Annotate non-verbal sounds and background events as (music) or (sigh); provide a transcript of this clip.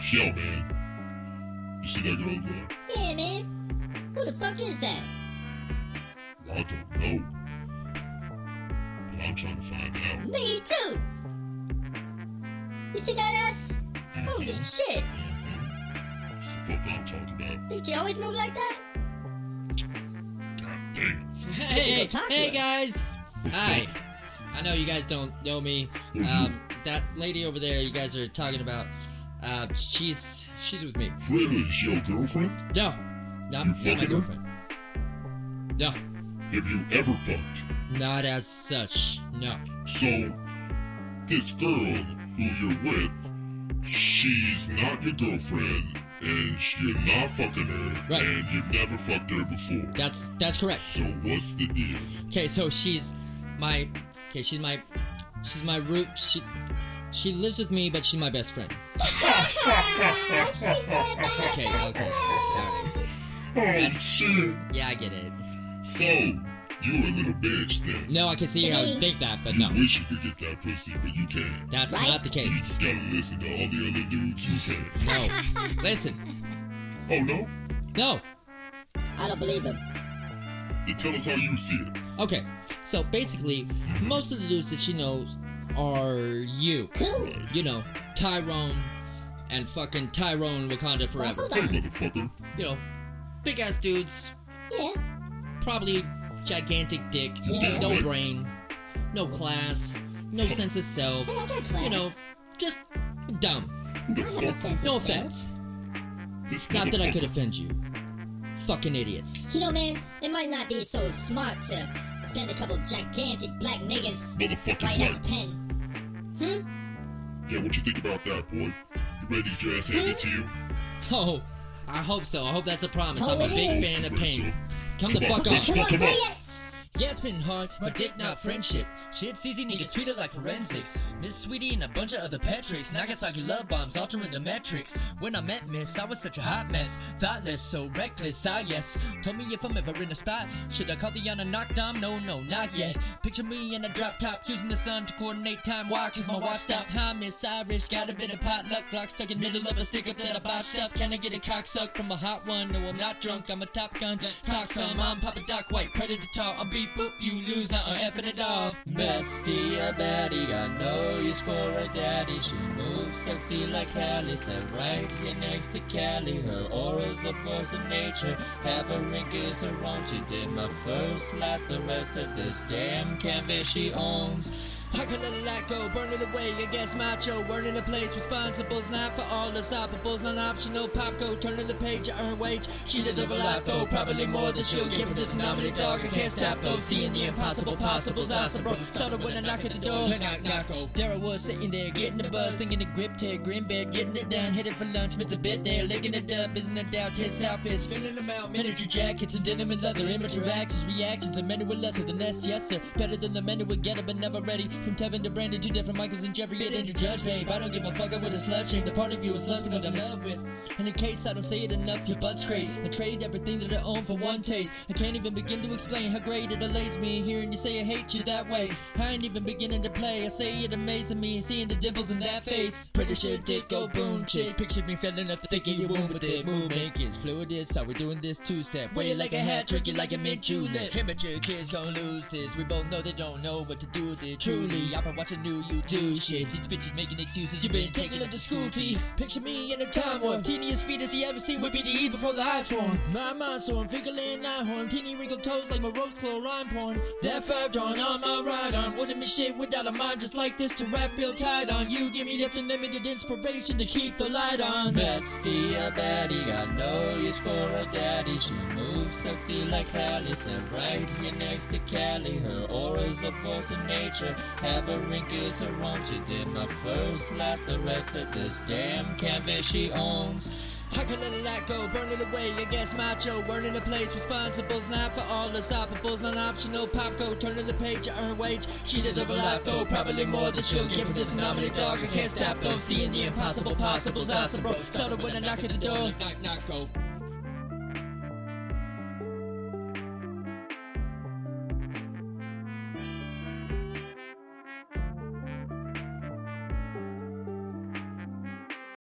Shell, man. You see that girl over there? Yeah, man. Who the fuck is that? Well, I don't know. But I'm trying to find out. Me too. You see that ass? Holy shit. That's the fuck I'm talking about. Did you always move like that? God damn. Hey, go talk to hey guys! Hi. I know you guys don't know me. Um, that lady over there, you guys are talking about. Uh, she's she's with me. Really? Is she your girlfriend? No, no, not my her? girlfriend. No, Have you ever fucked? not as such. No. So, this girl who you're with, she's not your girlfriend, and you're not fucking her, Right. and you've never fucked her before. That's that's correct. So what's the deal? Okay, so she's my okay. She's my she's my root. She she lives with me, but she's my best friend. (laughs) Okay, okay, all right. Oh shit! Yeah, I get it. So, you a little bitch then. No, I can see how you think that, but You no, wish you could get that pussy, but you can't. that's Right? not the So you just gotta listen to all the other dudes who can. No, listen, Oh no? no. I don't believe him. Then tell us how you see it. Okay, so basically, most of the dudes that she knows are you. Cool. You know, Tyrone and fucking Tyrone Wakanda Well, forever. hold Hey, motherfucker. You know, big ass dudes, Yeah. probably gigantic dick, Yeah. no brain, no class, no sense of self. Hey, I got class. You know, just dumb. Who I the have a fuck? sense No of offense. This Not that I could offend you. Fucking idiots. You know, man, it might not be so smart to offend a couple gigantic black niggas Motherfucking right out the pen. Hmm? Yeah, what you think about that, boy? You ready to get your ass handed to you? Oh, I hope so. I hope that's a promise. Oh, I'm a big is. fan of pain. Come the on, fuck come on. on. Come on, come on. Yeah, it's been hard, but dick not friendship. Shit's easy, niggas treat it like forensics. Miss Sweetie and a bunch of other Patricks. Nagasaki love bombs altering the metrics. When I met Miss, I was such a hot mess. Thoughtless, so reckless, ah yes. Told me if I'm ever in a spot, should I call the on a knockdown? No, no, not yet. Picture me in a drop top, using the sun to coordinate time. Why? Cause my watch stopped. Hi, Miss Irish, got a bit of potluck. Block stuck in middle of a stick up that I botched up. Can I get a cock cocksuck from a hot one? No, I'm not drunk, I'm a top gun. Let's talk some, I'm Papa Doc White, predator tall. I'm beat boop, you lose, not a effing it all. Bestie, a baddie, got no use for a daddy. She moves sexy like Callie, sat right here next to Callie. Her aura's a force of nature, have a ring is her own. She did my first, last, the rest of this damn canvas she owns. I could let it let go, it away against macho, earning a place. Responsibles not for all unstoppables, non optional. Pop go, turning the page, I earn wage. She deserves a lot though, probably more than she'll give for this anomaly dog. I can't stop though, seeing the impossible possibles. Awesome, bro. Started when I knock at the door. Knock, knock, oh. There I was sitting there, getting the buzz, thinking the grip tear, grin bed, getting it done, headed for lunch. Missed a bit there, licking it up, isn't a doubt. Tits outfits, filling them out, miniature jackets and denim and leather, immature actions, reactions, and men who were lesser than us, yes sir. Better than the men who would get it, but never ready. From Tevin to Brandon, two different Michaels and Jeffrey, ain't your judge, babe. I don't give a fuck, I would a slut shame. The part of you is lust what I'm in love with. And in case I don't say it enough, your butt's great. I trade everything that I own for one taste. I can't even begin to explain how great it allays me hearing you say I hate you that way. I ain't even beginning to play. I say it amazing me seeing the dimples in that face. Pretty shit, dick, go boom, chick. Picture me filling up the thick of your womb with it. Movement is fluid, is how we doing this two step. It like a hat, trick it like a mint julep. Immature kids gon' lose this. We both know they don't know what to do with it. Truly, I've been watching new you do shit. These bitches making excuses. You been taking them to school, T. Picture me in a time warp. Teeniest fetus you ever seen would be to eat before the eyes form. My mind storm, finger laying nine horn. Teeny wrinkled toes like my rose rhyme porn. That five drawn on my right arm. Wouldn't be shit without a mind just like this to wrap real tight on. You give me lift unlimited inspiration to keep the light on. Bestie, a baddie, got no use for a daddy. She moves sexy like Callie, sat right here next to Callie. Her aura's a force of nature. Have a her own. She did my first, last, the rest of this damn canvas she owns. I could let it let go, burn it away against macho, earning a place. Responsibles not for all the stoppables, non optional. Pop go, turning the page, I earn wage. She deserve a lot though, probably more than she'll give this anomaly dog. I can't stop though, seeing the impossible possibles. Awesome, bro. Started when I knock at the door. Knock, knock, go.